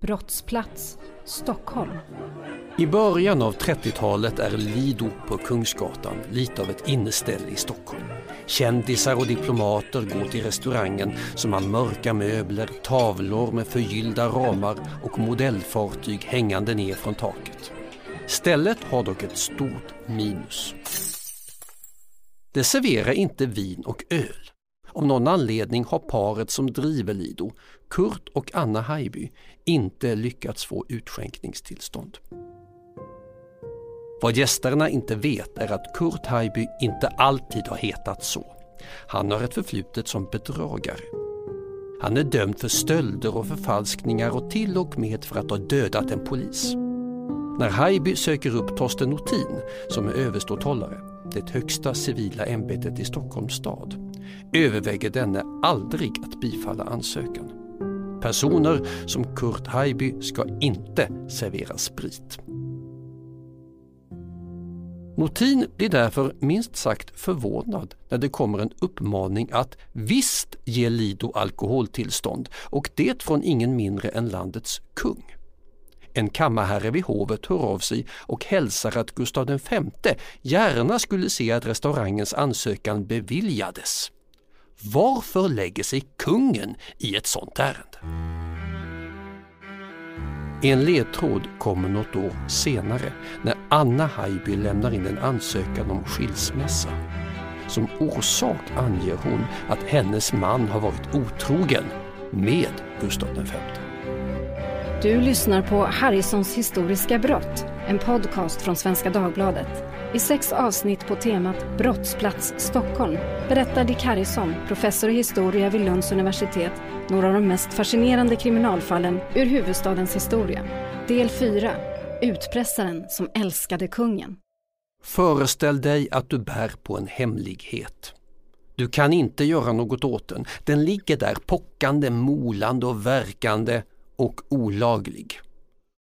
Brottsplats, Stockholm. I början av 30-talet är Lido på Kungsgatan lite av ett inneställe i Stockholm. Kändisar och diplomater går till restaurangen som har mörka möbler, tavlor med förgyllda ramar och modellfartyg hängande ner från taket. Stället har dock ett stort minus. Det serverar inte vin och öl. Av någon anledning har paret som driver Lido, Kurt och Anna Haijby, inte lyckats få utskänkningstillstånd. Vad gästerna inte vet är att Kurt Haijby inte alltid har hetat så. Han har ett förflutet som bedragare. Han är dömd för stölder och förfalskningar och till och med för att ha dödat en polis. När Haijby söker upp Torsten Notin som är överståthållare, det högsta civila ämbetet i Stockholms stad, överväger denne aldrig att bifalla ansökan. Personer som Kurt Haijby ska inte servera sprit. Notin blir därför minst sagt förvånad när det kommer en uppmaning att visst ge Lido alkoholtillstånd och det från ingen mindre än landets kung. En kammarherre vid hovet hör av sig och hälsar att Gustav V gärna skulle se att restaurangens ansökan beviljades. Varför lägger sig kungen i ett sådant ärende? En ledtråd kommer något år senare när Anna Haijby lämnar in en ansökan om skilsmässa. Som orsak anger hon att hennes man har varit otrogen med Gustav V. Du lyssnar på Harrisons historiska brott, en podcast från Svenska Dagbladet. I sex avsnitt på temat Brottsplats Stockholm berättar Dick Harrison, professor i historia vid Lunds universitet, några av de mest fascinerande kriminalfallen ur huvudstadens historia. Del 4. Utpressaren som älskade kungen. Föreställ dig att du bär på en hemlighet. Du kan inte göra något åt den. Den ligger där pockande, molande och verkande och olaglig.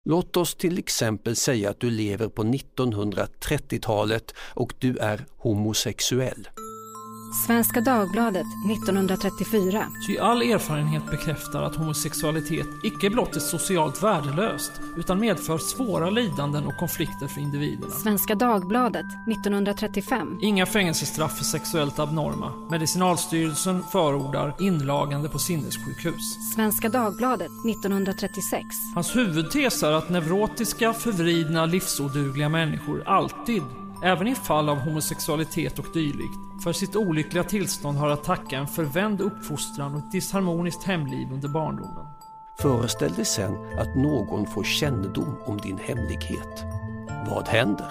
Låt oss till exempel säga att du lever på 1930-talet och du är homosexuell. Svenska Dagbladet 1934. Ty all erfarenhet bekräftar att homosexualitet icke blott är socialt värdelöst, utan medför svåra lidanden och konflikter för individerna. Svenska Dagbladet 1935. Inga fängelsestraff för sexuellt abnorma. Medicinalstyrelsen förordar inlagande på sinnessjukhus. Svenska Dagbladet 1936. Hans huvudtes är att neurotiska, förvridna, livsodugliga människor alltid Även i fall av homosexualitet och dylikt, för sitt olyckliga tillstånd har att tacka en förvänd uppfostran och ett disharmoniskt hemliv under barndomen. Föreställ dig sen att någon får kännedom om din hemlighet. Vad händer?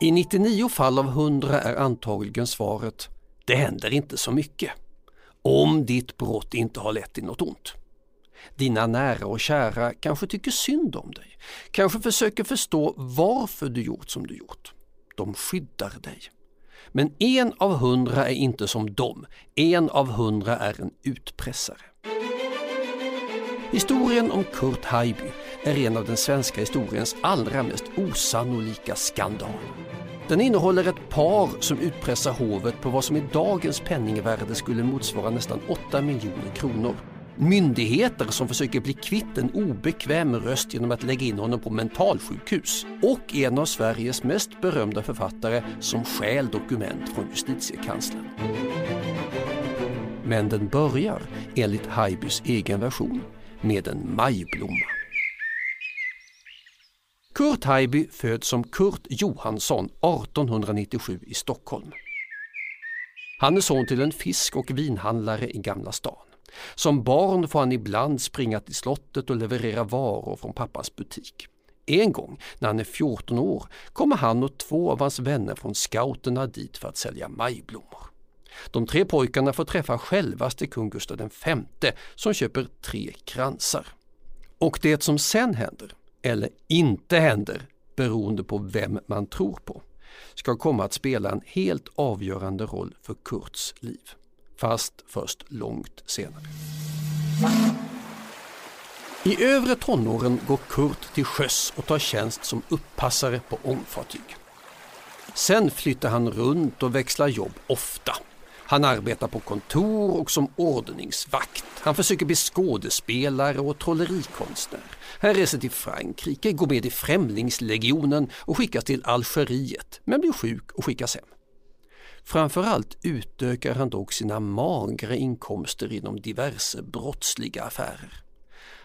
I 99 fall av 100 är antagligen svaret det händer inte så mycket. Om ditt brott inte har lett till något ont. Dina nära och kära kanske tycker synd om dig, kanske försöker förstå varför du gjort som du gjort. De skyddar dig. Men en av hundra är inte som dem, en av hundra är en utpressare. Historien om Kurt Haijby är en av den svenska historiens allra mest osannolika skandaler. Den innehåller ett par som utpressar hovet på vad som i dagens penningvärde skulle motsvara nästan 8 miljoner kronor myndigheter som försöker bli kvitt en obekväm röst genom att lägga in honom på mentalsjukhus och en av Sveriges mest berömda författare som stjäl dokument från justitiekanslern. Men den börjar, enligt Haijbys egen version, med en majblomma. Kurt Haijby föds som Kurt Johansson 1897 i Stockholm. Han är son till en fisk och vinhandlare i Gamla stan. Som barn får han ibland springa till slottet och leverera varor från pappas butik. En gång när han är 14 år kommer han och två av hans vänner från scouterna dit för att sälja majblommor. De tre pojkarna får träffa självaste kung Gustav V som köper tre kransar. Och det som sen händer, eller inte händer, beroende på vem man tror på, ska komma att spela en helt avgörande roll för Kurts liv fast först långt senare. I övre tonåren går Kurt till sjöss och tar tjänst som uppassare på ångfartyg. Sen flyttar han runt och växlar jobb ofta. Han arbetar på kontor och som ordningsvakt. Han försöker bli skådespelare och trollerikonstnär. Han reser till Frankrike, går med i Främlingslegionen och skickas till Algeriet men blir sjuk och skickas hem. Framförallt utökar han dock sina magra inkomster inom diverse brottsliga affärer.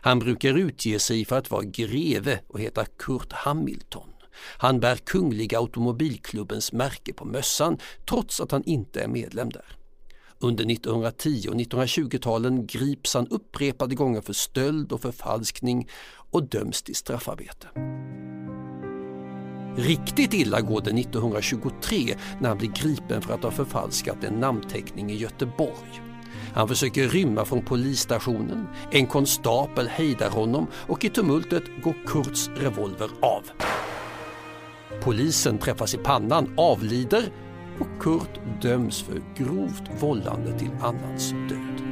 Han brukar utge sig för att vara greve och heta Kurt Hamilton. Han bär Kungliga Automobilklubbens märke på mössan trots att han inte är medlem där. Under 1910 och 1920-talen grips han upprepade gånger för stöld och förfalskning och döms till straffarbete. Riktigt illa går det 1923 när han blir gripen för att ha förfalskat en namnteckning i Göteborg. Han försöker rymma från polisstationen, en konstapel hejdar honom och i tumultet går Kurts revolver av. Polisen träffas i pannan, avlider och Kurt döms för grovt vållande till annans död.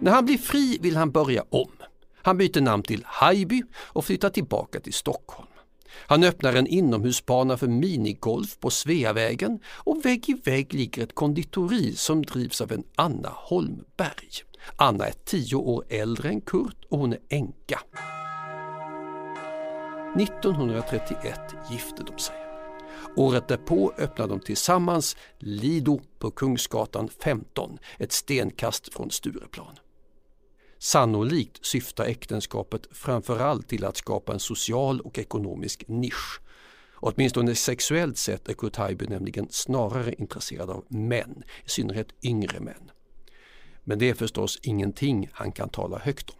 När han blir fri vill han börja om. Han byter namn till Haijby och flyttar tillbaka till Stockholm. Han öppnar en inomhusbana för minigolf på Sveavägen och vägg i vägg ligger ett konditori som drivs av en Anna Holmberg. Anna är tio år äldre än Kurt och hon är änka. 1931 gifte de sig. Året därpå öppnade de tillsammans Lido på Kungsgatan 15, ett stenkast från Stureplan. Sannolikt syftar äktenskapet framförallt till att skapa en social och ekonomisk nisch. Åtminstone sexuellt sett är Kurt Haijby nämligen snarare intresserad av män, i synnerhet yngre män. Men det är förstås ingenting han kan tala högt om.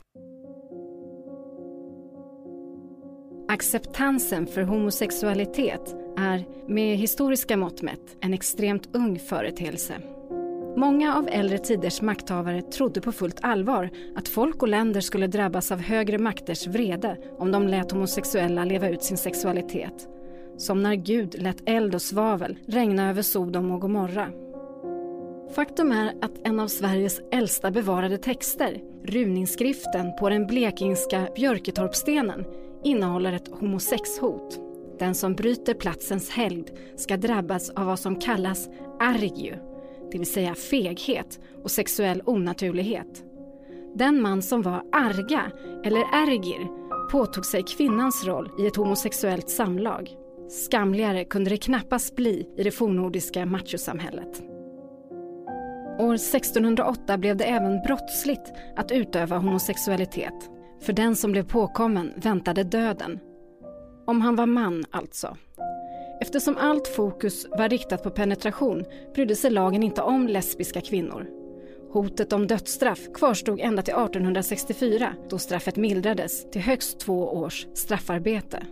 Acceptansen för homosexualitet är, med historiska mått mätt, en extremt ung företeelse. Många av äldre tiders makthavare trodde på fullt allvar att folk och länder skulle drabbas av högre makters vrede om de lät homosexuella leva ut sin sexualitet. Som när Gud lät eld och svavel regna över Sodom och Gomorra. Faktum är att en av Sveriges äldsta bevarade texter, runingsskriften på den blekingska Björketorpsstenen, innehåller ett homosexhot. Den som bryter platsens helgd ska drabbas av vad som kallas argiu, det vill säga feghet och sexuell onaturlighet. Den man som var arga, eller ergir, påtog sig kvinnans roll i ett homosexuellt samlag. Skamligare kunde det knappast bli i det fornnordiska machosamhället. År 1608 blev det även brottsligt att utöva homosexualitet. För den som blev påkommen väntade döden. Om han var man alltså. Eftersom allt fokus var riktat på penetration brydde sig lagen inte om lesbiska kvinnor. Hotet om dödsstraff kvarstod ända till 1864 då straffet mildrades till högst två års straffarbete.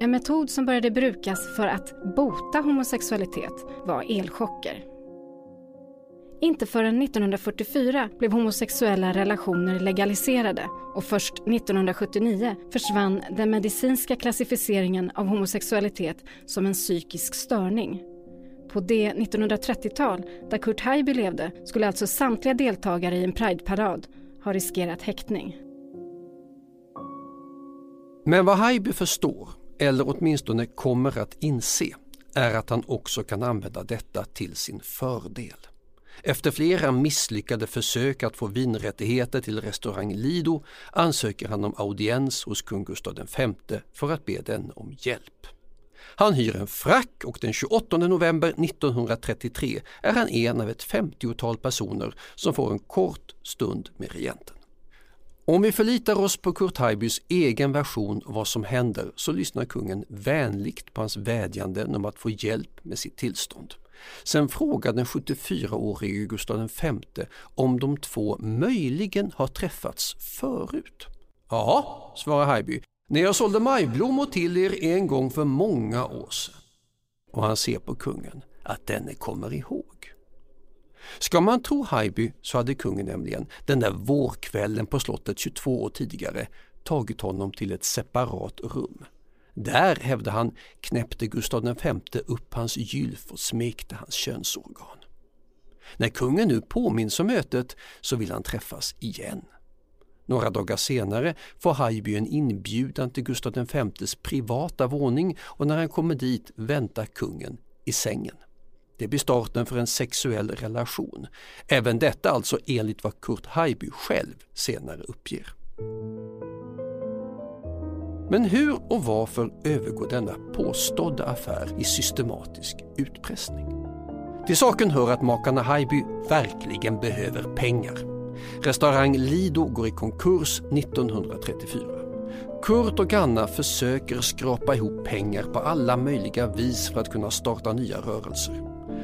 En metod som började brukas för att bota homosexualitet var elchocker. Inte förrän 1944 blev homosexuella relationer legaliserade och först 1979 försvann den medicinska klassificeringen av homosexualitet som en psykisk störning. På det 1930-tal där Kurt Haijby levde skulle alltså samtliga deltagare i en prideparad ha riskerat häktning. Men vad Haijby förstår, eller åtminstone kommer att inse, är att han också kan använda detta till sin fördel. Efter flera misslyckade försök att få vinrättigheter till restaurang Lido ansöker han om audiens hos kung Gustav V för att be den om hjälp. Han hyr en frack och den 28 november 1933 är han en av ett 50-tal personer som får en kort stund med regenten. Om vi förlitar oss på Kurt Haijbys egen version av vad som händer så lyssnar kungen vänligt på hans vädjanden om att få hjälp med sitt tillstånd. Sen frågar den 74-årige Gustav V om de två möjligen har träffats förut. Ja, svarar Haijby, när jag sålde majblommor till er en gång för många år sedan. Och han ser på kungen att denne kommer ihåg. Ska man tro Haijby så hade kungen nämligen den där vårkvällen på slottet 22 år tidigare tagit honom till ett separat rum. Där, hävdade han, knäppte Gustav V upp hans gylf och smekte hans könsorgan. När kungen nu påminns om mötet så vill han träffas igen. Några dagar senare får Haijby en inbjudan till Gustav Vs privata våning och när han kommer dit väntar kungen i sängen. Det blir starten för en sexuell relation. Även detta alltså enligt vad Kurt Haijby själv senare uppger. Men hur och varför övergår denna påstådda affär i systematisk utpressning? Till saken hör att makarna Haijby verkligen behöver pengar. Restaurang Lido går i konkurs 1934. Kurt och Anna försöker skrapa ihop pengar på alla möjliga vis för att kunna starta nya rörelser.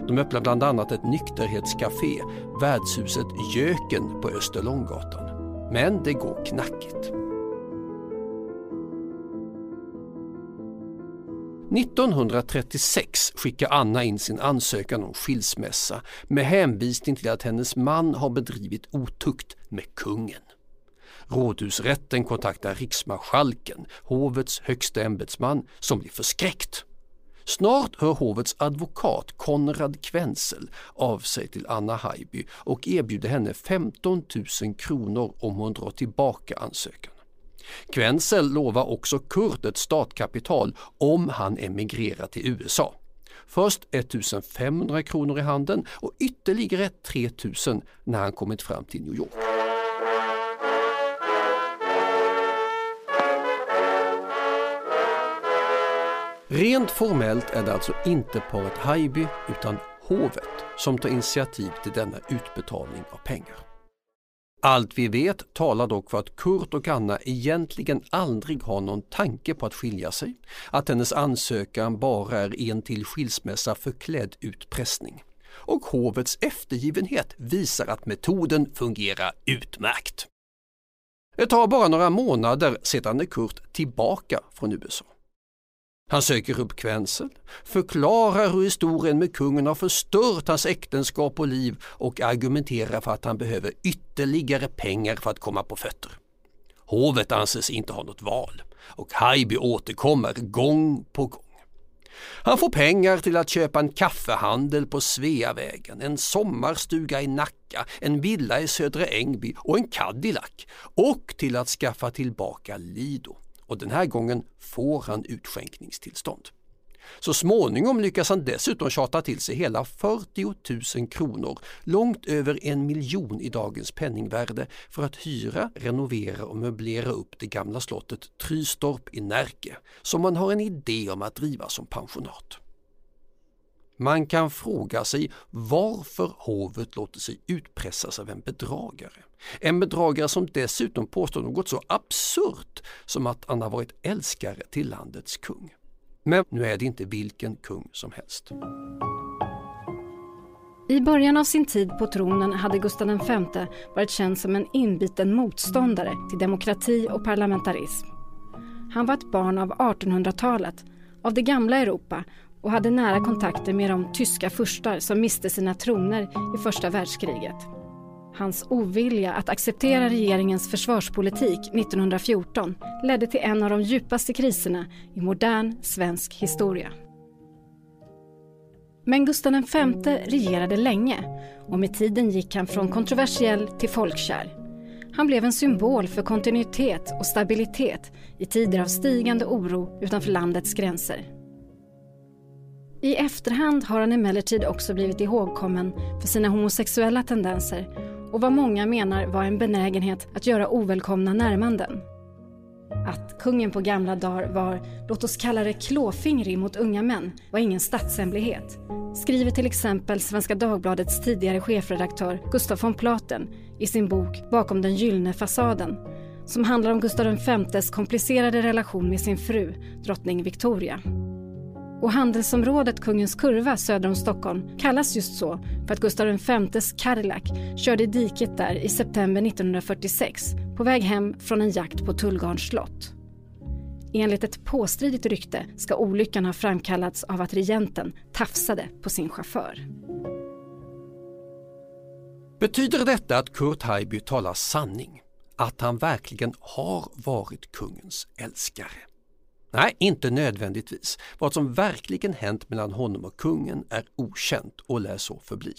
De öppnar bland annat ett nykterhetscafé, värdshuset Göken på Österlånggatan. Men det går knackigt. 1936 skickar Anna in sin ansökan om skilsmässa med hänvisning till att hennes man har bedrivit otukt med kungen. Rådhusrätten kontaktar riksmarskalken, hovets högsta ämbetsman, som blir förskräckt. Snart hör hovets advokat Konrad Kvensel av sig till Anna Haijby och erbjuder henne 15 000 kronor om hon drar tillbaka ansökan. Kvensel lovar också Kurt ett startkapital om han emigrerar till USA. Först 1500 kronor i handen och ytterligare 3000 när han kommit fram till New York. Rent formellt är det alltså inte paret Haijby utan hovet som tar initiativ till denna utbetalning av pengar. Allt vi vet talar dock för att Kurt och Anna egentligen aldrig har någon tanke på att skilja sig, att hennes ansökan bara är en till skilsmässa förklädd utpressning. Och hovets eftergivenhet visar att metoden fungerar utmärkt. Det tar bara några månader sedan är Kurt tillbaka från USA. Han söker upp Kvensel, förklarar hur historien med kungen har förstört hans äktenskap och liv och argumenterar för att han behöver ytterligare pengar för att komma på fötter. Hovet anses inte ha något val och Haijby återkommer gång på gång. Han får pengar till att köpa en kaffehandel på Sveavägen, en sommarstuga i Nacka, en villa i Södra Ängby och en Cadillac och till att skaffa tillbaka Lido och den här gången får han utskänkningstillstånd. Så småningom lyckas han dessutom tjata till sig hela 40 000 kronor, långt över en miljon i dagens penningvärde, för att hyra, renovera och möblera upp det gamla slottet Trystorp i Närke, som man har en idé om att driva som pensionat. Man kan fråga sig varför hovet låter sig utpressas av en bedragare. En bedragare som dessutom påstår något så absurt som att han har varit älskare till landets kung. Men nu är det inte vilken kung som helst. I början av sin tid på tronen hade Gustav V varit känd som en inbiten motståndare till demokrati och parlamentarism. Han var ett barn av 1800-talet, av det gamla Europa och hade nära kontakter med de tyska furstar som miste sina troner i första världskriget. Hans ovilja att acceptera regeringens försvarspolitik 1914 ledde till en av de djupaste kriserna i modern svensk historia. Men Gustav V regerade länge och med tiden gick han från kontroversiell till folkkär. Han blev en symbol för kontinuitet och stabilitet i tider av stigande oro utanför landets gränser. I efterhand har han emellertid också blivit ihågkommen för sina homosexuella tendenser och vad många menar var en benägenhet att göra ovälkomna närmanden. Att kungen på gamla dagar var, låt oss kalla det klåfingrig mot unga män, var ingen statshemlighet. Skriver till exempel Svenska Dagbladets tidigare chefredaktör Gustaf von Platen i sin bok Bakom den gyllene fasaden som handlar om Gustav Vs komplicerade relation med sin fru, drottning Victoria. Och handelsområdet Kungens Kurva söder om Stockholm kallas just så för att Gustav Vs Karlak körde i diket där i september 1946 på väg hem från en jakt på Tullgarns slott. Enligt ett påstridigt rykte ska olyckan ha framkallats av att regenten tafsade på sin chaufför. Betyder detta att Kurt Haijby talar sanning? Att han verkligen har varit kungens älskare? Nej, inte nödvändigtvis. Vad som verkligen hänt mellan honom och kungen är okänt och lär så förbli.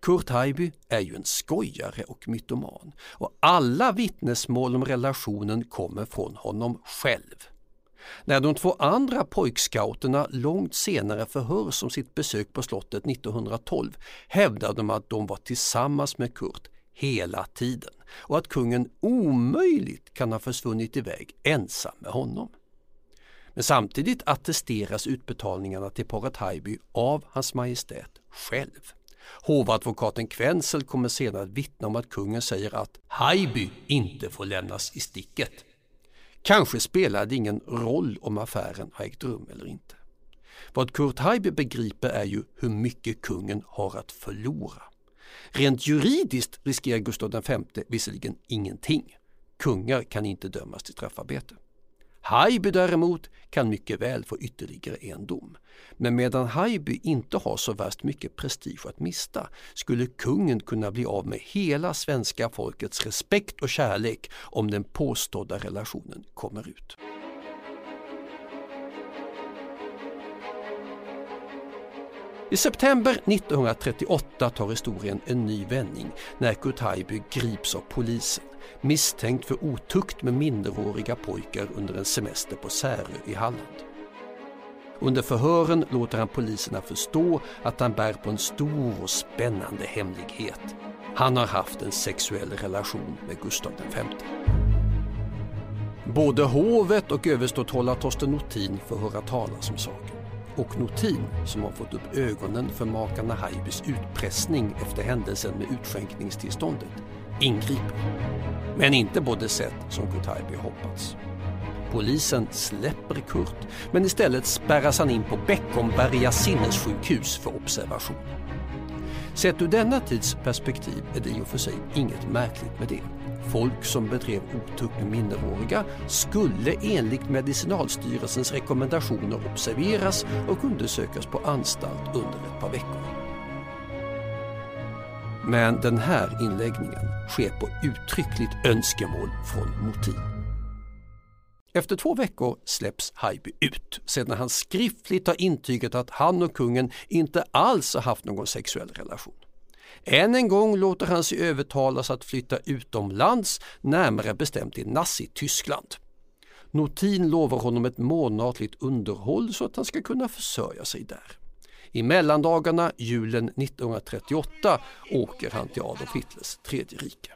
Kurt Haijby är ju en skojare och mytoman och alla vittnesmål om relationen kommer från honom själv. När de två andra pojkscouterna långt senare förhörs om sitt besök på slottet 1912 hävdar de att de var tillsammans med Kurt hela tiden och att kungen omöjligt kan ha försvunnit iväg ensam med honom. Men samtidigt attesteras utbetalningarna till paret Haijby av Hans Majestät själv. Hovadvokaten Kvensel kommer senare att vittna om att kungen säger att Haijby inte får lämnas i sticket. Kanske spelar det ingen roll om affären har ägt rum eller inte. Vad Kurt Haijby begriper är ju hur mycket kungen har att förlora. Rent juridiskt riskerar Gustav V visserligen ingenting. Kungar kan inte dömas till straffarbete. Haijby däremot kan mycket väl få ytterligare en dom. Men medan Haijby inte har så värst mycket prestige att mista skulle kungen kunna bli av med hela svenska folkets respekt och kärlek om den påstådda relationen kommer ut. I september 1938 tar historien en ny vändning när Kurt Haijby grips av polisen misstänkt för otukt med minderåriga pojkar under en semester på Särö i Halland. Under förhören låter han poliserna förstå att han bär på en stor och spännande hemlighet. Han har haft en sexuell relation med Gustav V. Både hovet och överståthållare Torsten Notin får höra talas om saken. Och Notin, som har fått upp ögonen för makarna Haijbys utpressning efter händelsen med utskänkningstillståndet, ingriper. Men inte på det sätt som Kurt Haijby hoppats. Polisen släpper Kurt men istället spärras han in på Beckomberga sinnessjukhus för observation. Sett ur denna tids perspektiv är det i och för sig inget märkligt med det. Folk som bedrev otukt med minderåriga skulle enligt Medicinalstyrelsens rekommendationer observeras och undersökas på anstalt under ett par veckor. Men den här inläggningen sker på uttryckligt önskemål från motiv. Efter två veckor släpps Haijby ut sedan han skriftligt har intygat att han och kungen inte alls har haft någon sexuell relation. Än en gång låter han sig övertalas att flytta utomlands, närmare bestämt till Nazityskland. Notin lovar honom ett månatligt underhåll så att han ska kunna försörja sig där. I mellandagarna julen 1938 åker han till Adolf Hitlers tredje rike.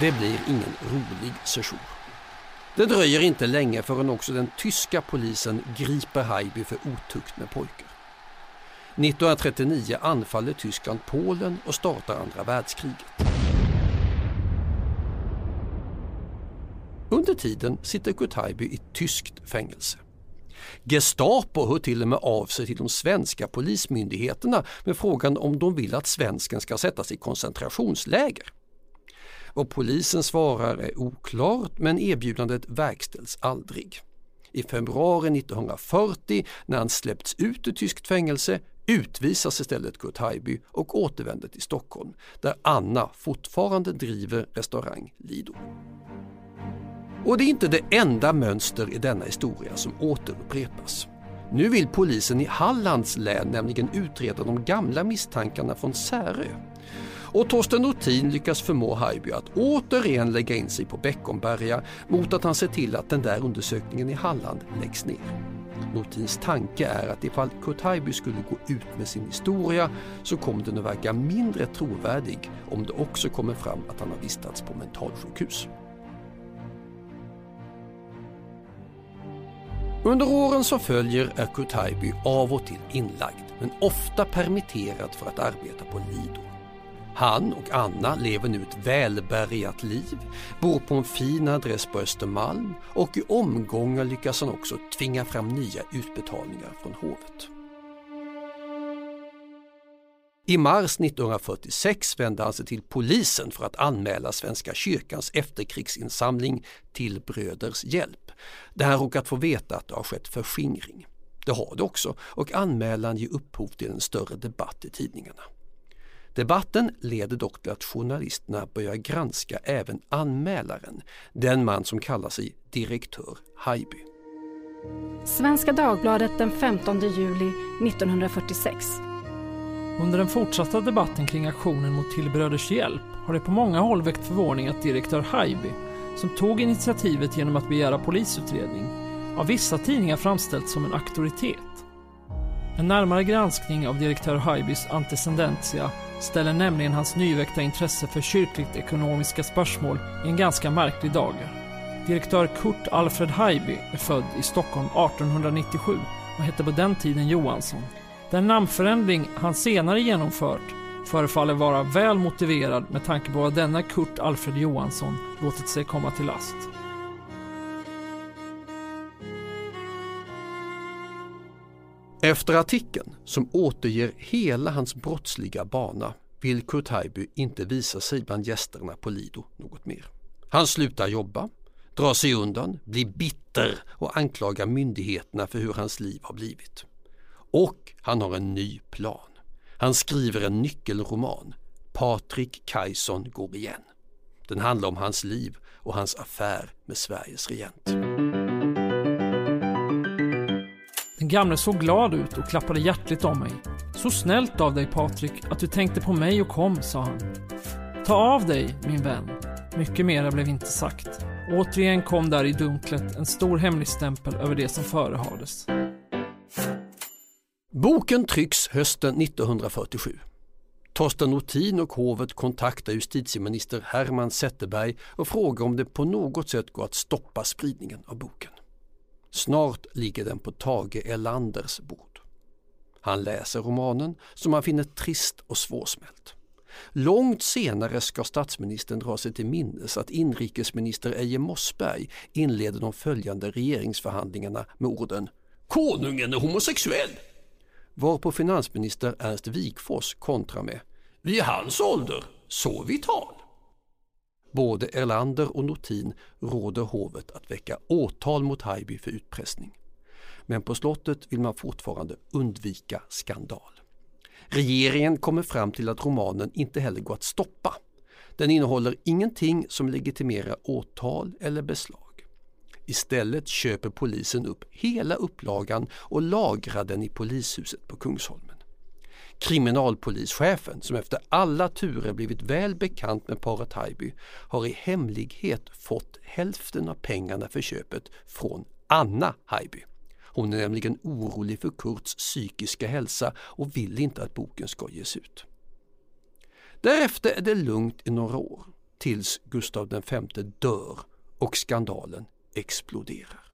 Det blir ingen rolig session. Det dröjer inte länge förrän också den tyska polisen griper Haijby för otukt med pojkar. 1939 anfaller Tyskland Polen och startar andra världskriget. Under tiden sitter Kurt Haijby i tyskt fängelse. Gestapo hör till och med av sig till de svenska polismyndigheterna med frågan om de vill att svensken ska sättas i koncentrationsläger. Vad polisen svarar är oklart men erbjudandet verkställs aldrig. I februari 1940 när han släppts ut ur tyskt fängelse utvisas istället Kurt Haijby och återvänder till Stockholm där Anna fortfarande driver restaurang Lido. Och det är inte det enda mönster i denna historia som återupprepas. Nu vill polisen i Hallands län nämligen utreda de gamla misstankarna från Särö. Och Torsten Notin lyckas förmå Haijby att återigen lägga in sig på Beckomberga mot att han ser till att den där undersökningen i Halland läggs ner. Notins tanke är att ifall Kurt Haijby skulle gå ut med sin historia så kommer den att verka mindre trovärdig om det också kommer fram att han har vistats på mentalsjukhus. Under åren som följer är Kurt Haijby av och till inlagd men ofta permitterad för att arbeta på Lido. Han och Anna lever nu ett välbärgat liv, bor på en fin adress på Östermalm och i omgångar lyckas han också tvinga fram nya utbetalningar från hovet. I mars 1946 vände han sig till polisen för att anmäla Svenska kyrkans efterkrigsinsamling till Bröders hjälp. Där han råkat få veta att det har skett förskingring. Det har det också och anmälan ger upphov till en större debatt i tidningarna. Debatten leder dock till att journalisterna börjar granska även anmälaren, den man som kallar sig direktör Haijby. Svenska Dagbladet den 15 juli 1946 under den fortsatta debatten kring aktionen mot Tillbröders hjälp har det på många håll väckt förvåning att direktör Haijby, som tog initiativet genom att begära polisutredning, av vissa tidningar framställts som en auktoritet. En närmare granskning av direktör Haijbys antecedentia ställer nämligen hans nyväckta intresse för kyrkligt ekonomiska spörsmål i en ganska märklig dager. Direktör Kurt Alfred Haijby är född i Stockholm 1897 och hette på den tiden Johansson. Den namnförändring han senare genomfört förefaller vara väl motiverad med tanke på vad denna Kurt Alfred Johansson låtit sig komma till last. Efter artikeln, som återger hela hans brottsliga bana, vill Kurt Haijby inte visa sig bland gästerna på Lido något mer. Han slutar jobba, drar sig undan, blir bitter och anklagar myndigheterna för hur hans liv har blivit. Och han har en ny plan. Han skriver en nyckelroman, Patrik Kajson går igen. Den handlar om hans liv och hans affär med Sveriges regent. Gamle såg glad ut och klappade hjärtligt om mig. Så snällt av dig Patrik att du tänkte på mig och kom, sa han. Ta av dig, min vän. Mycket mera blev inte sagt. Återigen kom där i dunklet en stor hemligstämpel över det som förehades. Boken trycks hösten 1947. Torsten Notin och hovet kontaktar justitieminister Herman Zetterberg och frågar om det på något sätt går att stoppa spridningen av boken. Snart ligger den på Tage Erlanders bord. Han läser romanen som han finner trist och svårsmält. Långt senare ska statsministern dra sig till minnes att inrikesminister Eje Mossberg inleder de följande regeringsförhandlingarna med orden ”Konungen är homosexuell” varpå finansminister Ernst Wigforss kontrar med ”Vid hans ålder, så vital”. Både Erlander och Notin råder hovet att väcka åtal mot Haijby för utpressning. Men på slottet vill man fortfarande undvika skandal. Regeringen kommer fram till att romanen inte heller går att stoppa. Den innehåller ingenting som legitimerar åtal eller beslag. Istället köper polisen upp hela upplagan och lagrar den i polishuset på Kungsholmen. Kriminalpolischefen, som efter alla turer blivit väl bekant med paret Haijby, har i hemlighet fått hälften av pengarna för köpet från Anna Haijby. Hon är nämligen orolig för Kurts psykiska hälsa och vill inte att boken ska ges ut. Därefter är det lugnt i några år, tills Gustav V dör och skandalen exploderar.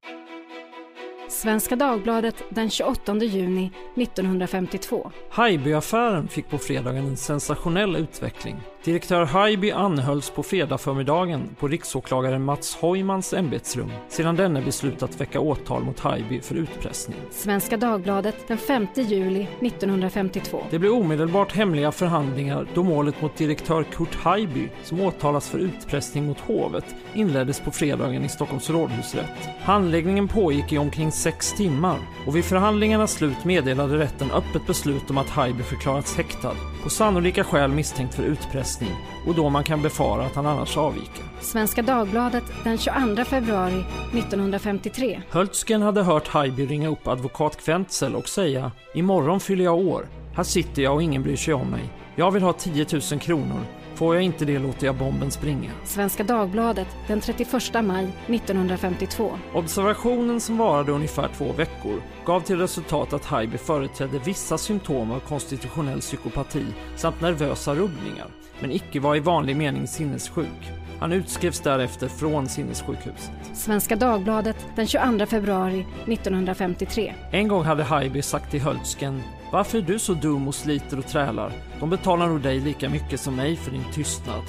Svenska Dagbladet den 28 juni 1952. Haijby-affären fick på fredagen en sensationell utveckling. Direktör Haijby anhölls på fredag förmiddagen på riksåklagaren Mats Hojmans ämbetsrum sedan denne beslutat väcka åtal mot Haijby för utpressning. Svenska Dagbladet den 5 juli 1952. Det blev omedelbart hemliga förhandlingar då målet mot direktör Kurt Haijby, som åtalas för utpressning mot hovet, inleddes på fredagen i Stockholms rådhusrätt. Handläggningen pågick i omkring sex timmar och vid förhandlingarnas slut meddelade rätten öppet beslut om att Haijby förklarats häktad på sannolika skäl misstänkt för utpressning och då man kan befara att han annars avviker. Svenska Dagbladet den 22 februari 1953. Höltzgen hade hört Haijby ringa upp advokat Kventzel och säga “Imorgon fyller jag år. Här sitter jag och ingen bryr sig om mig. Jag vill ha 10 000 kronor. Får jag inte det låter jag bomben springa. Svenska Dagbladet den 31 maj 1952. Observationen som varade ungefär två veckor gav till resultat att Haijby företrädde vissa symptom av konstitutionell psykopati samt nervösa rubbningar, men icke var i vanlig mening sinnessjuk. Han utskrevs därefter från sinnessjukhuset. Svenska Dagbladet den 22 februari 1953. En gång hade Haijby sagt till Höltzgen varför är du så dum och sliter och trälar? De betalar nog dig lika mycket som mig för din tystnad.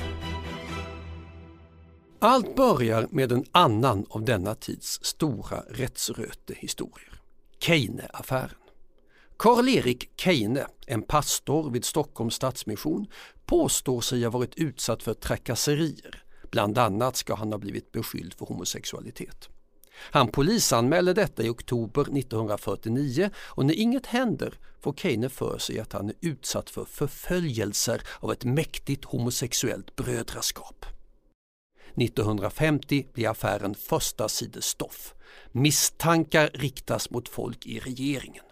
Allt börjar med en annan av denna tids stora rättsrötehistorier. Keine-affären. Karl-Erik Keine, en pastor vid Stockholms stadsmission, påstår sig ha varit utsatt för trakasserier. Bland annat ska han ha blivit beskylld för homosexualitet. Han polisanmäler detta i oktober 1949 och när inget händer får Keine för sig att han är utsatt för förföljelser av ett mäktigt homosexuellt brödraskap. 1950 blir affären första sidestoff. Misstankar riktas mot folk i regeringen.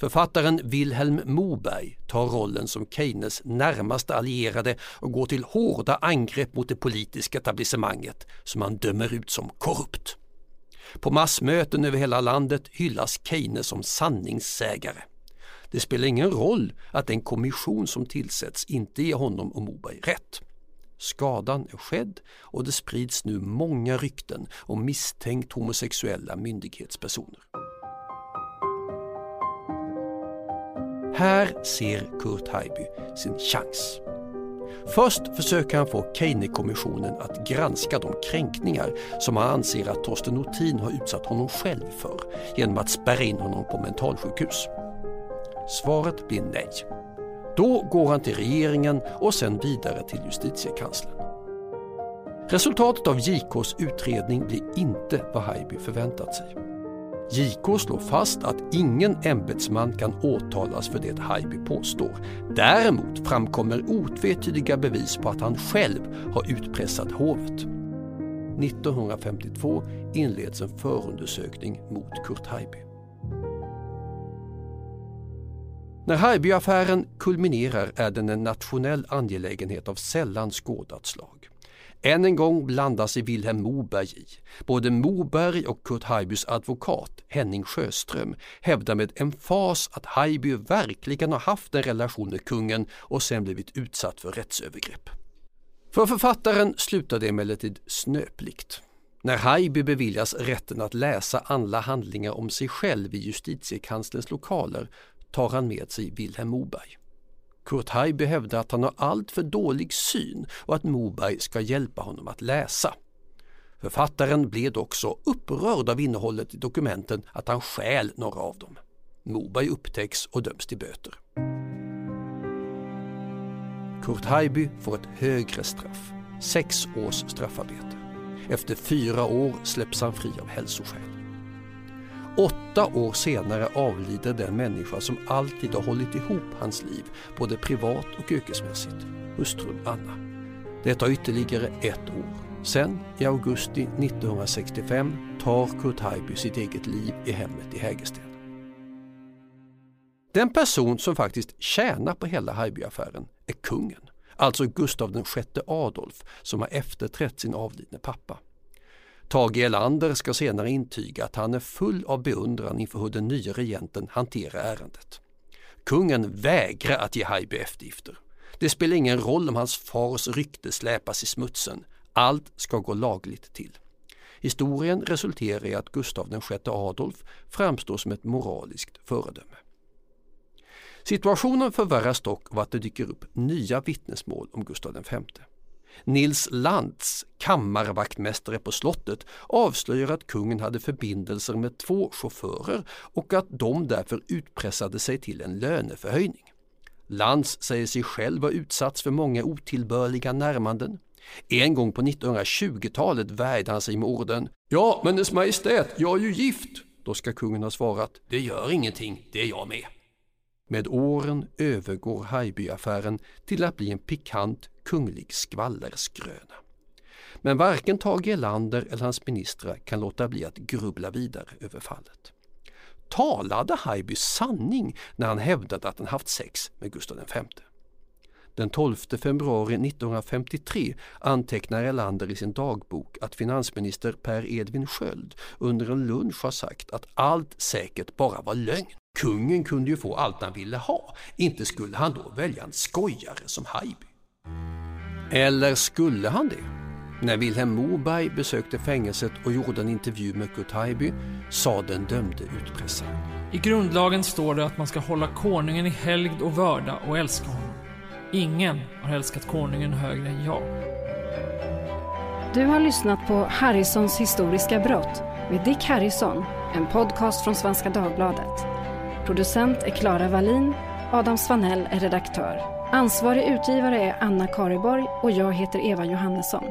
Författaren Vilhelm Moberg tar rollen som Keynes närmaste allierade och går till hårda angrepp mot det politiska etablissemanget som han dömer ut som korrupt. På massmöten över hela landet hyllas Keynes som sanningssägare. Det spelar ingen roll att den kommission som tillsätts inte ger honom och Moberg rätt. Skadan är skedd och det sprids nu många rykten om misstänkt homosexuella myndighetspersoner. Här ser Kurt Haijby sin chans. Först försöker han få Keynekommissionen att granska de kränkningar som han anser att Torsten Nothin har utsatt honom själv för genom att spärra in honom på mentalsjukhus. Svaret blir nej. Då går han till regeringen och sen vidare till justitiekanslern. Resultatet av JKs utredning blir inte vad Haijby förväntat sig. JK slår fast att ingen ämbetsman kan åtalas för det Haijby påstår. Däremot framkommer otvetydiga bevis på att han själv har utpressat hovet. 1952 inleds en förundersökning mot Kurt Haijby. När Haijby-affären kulminerar är den en nationell angelägenhet av sällan skådat slag. Än en gång blandar sig Vilhelm Moberg i. Både Moberg och Kurt Haijbys advokat Henning Sjöström hävdar med emfas att Haijby verkligen har haft en relation med kungen och sen blivit utsatt för rättsövergrepp. För författaren slutar det emellertid snöpligt. När Haijby beviljas rätten att läsa alla handlingar om sig själv i justitiekanslerns lokaler tar han med sig Vilhelm Moberg. Kurt Haijby hävdar att han har alltför dålig syn och att Moberg ska hjälpa honom att läsa. Författaren blev dock så upprörd av innehållet i dokumenten att han stjäl några av dem. Moberg upptäcks och döms till böter. Kurt Haijby får ett högre straff, sex års straffarbete. Efter fyra år släpps han fri av hälsoskäl. Åtta år senare avlider den människa som alltid har hållit ihop hans liv, både privat och yrkesmässigt, hustrun Anna. Det tar ytterligare ett år. Sen, i augusti 1965, tar Kurt Haijby sitt eget liv i hemmet i Hägersten. Den person som faktiskt tjänar på hela Haijby-affären är kungen, alltså Gustav VI Adolf som har efterträtt sin avlidne pappa. Tage Erlander ska senare intyga att han är full av beundran inför hur den nya regenten hanterar ärendet. Kungen vägrar att ge Haijby eftergifter. Det spelar ingen roll om hans fars rykte släpas i smutsen. Allt ska gå lagligt till. Historien resulterar i att Gustav VI Adolf framstår som ett moraliskt föredöme. Situationen förvärras dock av att det dyker upp nya vittnesmål om Gustav V. Nils Lantz, kammarvaktmästare på slottet, avslöjar att kungen hade förbindelser med två chaufförer och att de därför utpressade sig till en löneförhöjning. Lantz säger sig själv ha utsatts för många otillbörliga närmanden. En gång på 1920-talet värjde han sig med orden ”Ja, men Dess Majestät, jag är ju gift!” Då ska kungen ha svarat ”Det gör ingenting, det är jag med”. Med åren övergår Haijby-affären till att bli en pikant kunglig skvallerskröna. Men varken Tage Erlander eller hans ministrar kan låta bli att grubbla vidare över fallet. Talade Haijby sanning när han hävdade att han haft sex med Gustav V? Den 12 februari 1953 antecknar Erlander i sin dagbok att finansminister Per Edvin Sköld under en lunch har sagt att allt säkert bara var lögn. Kungen kunde ju få allt han ville ha, inte skulle han då välja en skojare som Haijby. Eller skulle han det? När Vilhelm Moberg besökte fängelset och gjorde en intervju med Kurt Haijby sa den dömde utpressaren. I grundlagen står det att man ska hålla konungen i helgd och vörda och älska honom. Ingen har älskat konungen högre än jag. Du har lyssnat på Harrisons historiska brott med Dick Harrison, en podcast från Svenska Dagbladet. Producent är Klara Wallin, Adam Svanell är redaktör. Ansvarig utgivare är Anna Kareborg och jag heter Eva Johannesson.